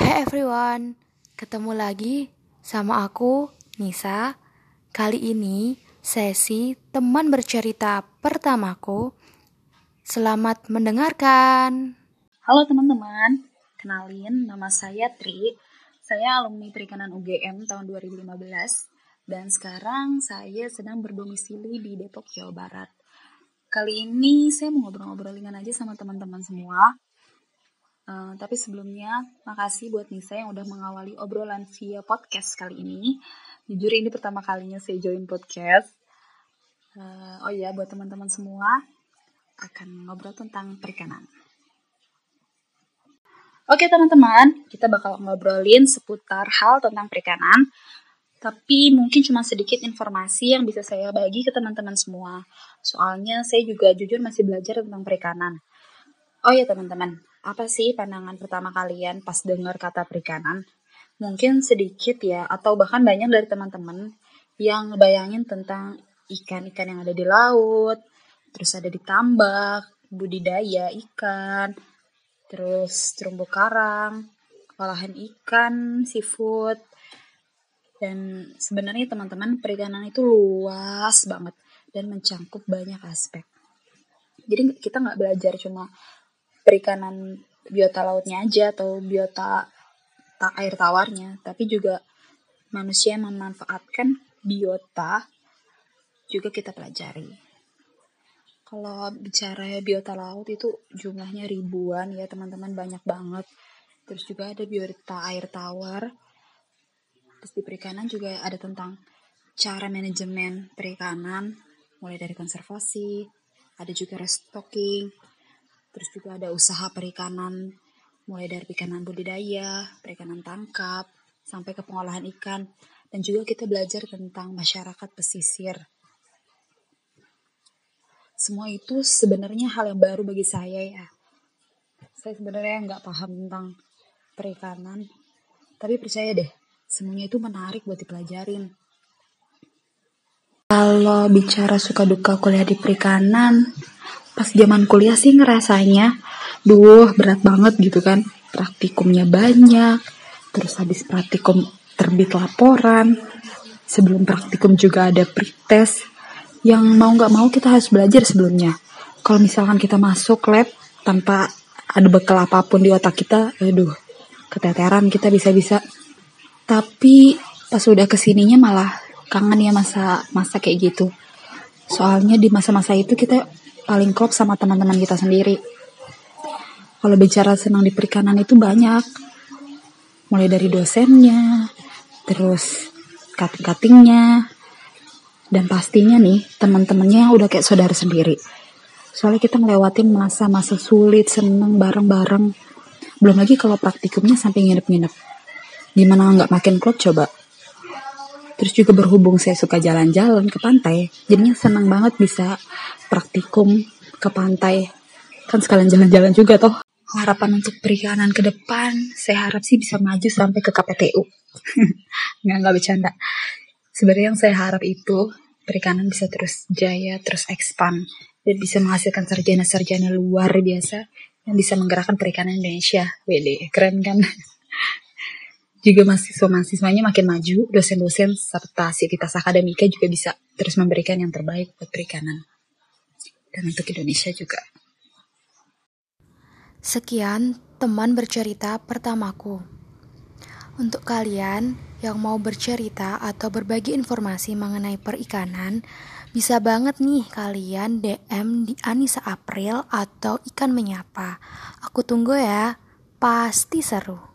Hey everyone, ketemu lagi sama aku, Nisa. Kali ini sesi teman bercerita pertamaku. Selamat mendengarkan. Halo teman-teman, kenalin nama saya Tri. Saya alumni Perikanan UGM tahun 2015 dan sekarang saya sedang berdomisili di Depok, Jawa Barat. Kali ini saya mau ngobrol-ngobrol ringan aja sama teman-teman semua. Uh, tapi sebelumnya, makasih buat Nisa yang udah mengawali obrolan via podcast kali ini. Jujur ini pertama kalinya saya join podcast. Uh, oh iya, buat teman-teman semua, akan ngobrol tentang perikanan. Oke teman-teman, kita bakal ngobrolin seputar hal tentang perikanan, tapi mungkin cuma sedikit informasi yang bisa saya bagi ke teman-teman semua. Soalnya saya juga jujur masih belajar tentang perikanan. Oh ya teman-teman, apa sih pandangan pertama kalian pas dengar kata perikanan? Mungkin sedikit ya, atau bahkan banyak dari teman-teman yang ngebayangin tentang ikan-ikan yang ada di laut, terus ada di tambak, budidaya ikan, terus terumbu karang, olahan ikan, seafood, dan sebenarnya teman-teman perikanan itu luas banget dan mencangkup banyak aspek. Jadi kita nggak belajar cuma perikanan biota lautnya aja atau biota ta air tawarnya, tapi juga manusia memanfaatkan biota juga kita pelajari. Kalau bicara biota laut itu jumlahnya ribuan ya teman-teman banyak banget. Terus juga ada biota air tawar. Terus di perikanan juga ada tentang cara manajemen perikanan mulai dari konservasi, ada juga restocking, terus juga ada usaha perikanan mulai dari perikanan budidaya, perikanan tangkap, sampai ke pengolahan ikan dan juga kita belajar tentang masyarakat pesisir semua itu sebenarnya hal yang baru bagi saya ya. Saya sebenarnya nggak paham tentang perikanan, tapi percaya deh, semuanya itu menarik buat dipelajarin. Kalau bicara suka duka kuliah di perikanan, pas zaman kuliah sih ngerasanya, duh berat banget gitu kan. Praktikumnya banyak, terus habis praktikum terbit laporan, sebelum praktikum juga ada pretest, yang mau nggak mau kita harus belajar sebelumnya. Kalau misalkan kita masuk lab tanpa ada bekal apa pun di otak kita, aduh, keteteran kita bisa-bisa. Tapi pas udah ke sininya malah kangen ya masa masa kayak gitu. Soalnya di masa-masa itu kita paling klop sama teman-teman kita sendiri. Kalau bicara senang di perikanan itu banyak. Mulai dari dosennya, terus cutting-cuttingnya, dan pastinya nih teman-temannya udah kayak saudara sendiri soalnya kita ngelewatin masa-masa sulit seneng bareng-bareng belum lagi kalau praktikumnya sampai nginep-nginep gimana nggak makin klop coba terus juga berhubung saya suka jalan-jalan ke pantai jadinya seneng banget bisa praktikum ke pantai kan sekalian jalan-jalan juga toh harapan untuk perikanan ke depan saya harap sih bisa maju sampai ke KPTU nggak nggak bercanda Sebenarnya yang saya harap itu perikanan bisa terus jaya, terus expand, dan bisa menghasilkan sarjana-sarjana luar biasa yang bisa menggerakkan perikanan Indonesia. Wede, keren kan? juga mahasiswa-mahasiswanya makin maju, dosen-dosen serta sivitas akademika juga bisa terus memberikan yang terbaik buat perikanan. Dan untuk Indonesia juga. Sekian teman bercerita pertamaku. Untuk kalian yang mau bercerita atau berbagi informasi mengenai perikanan, bisa banget nih kalian DM di Anissa April atau Ikan Menyapa. Aku tunggu ya, pasti seru.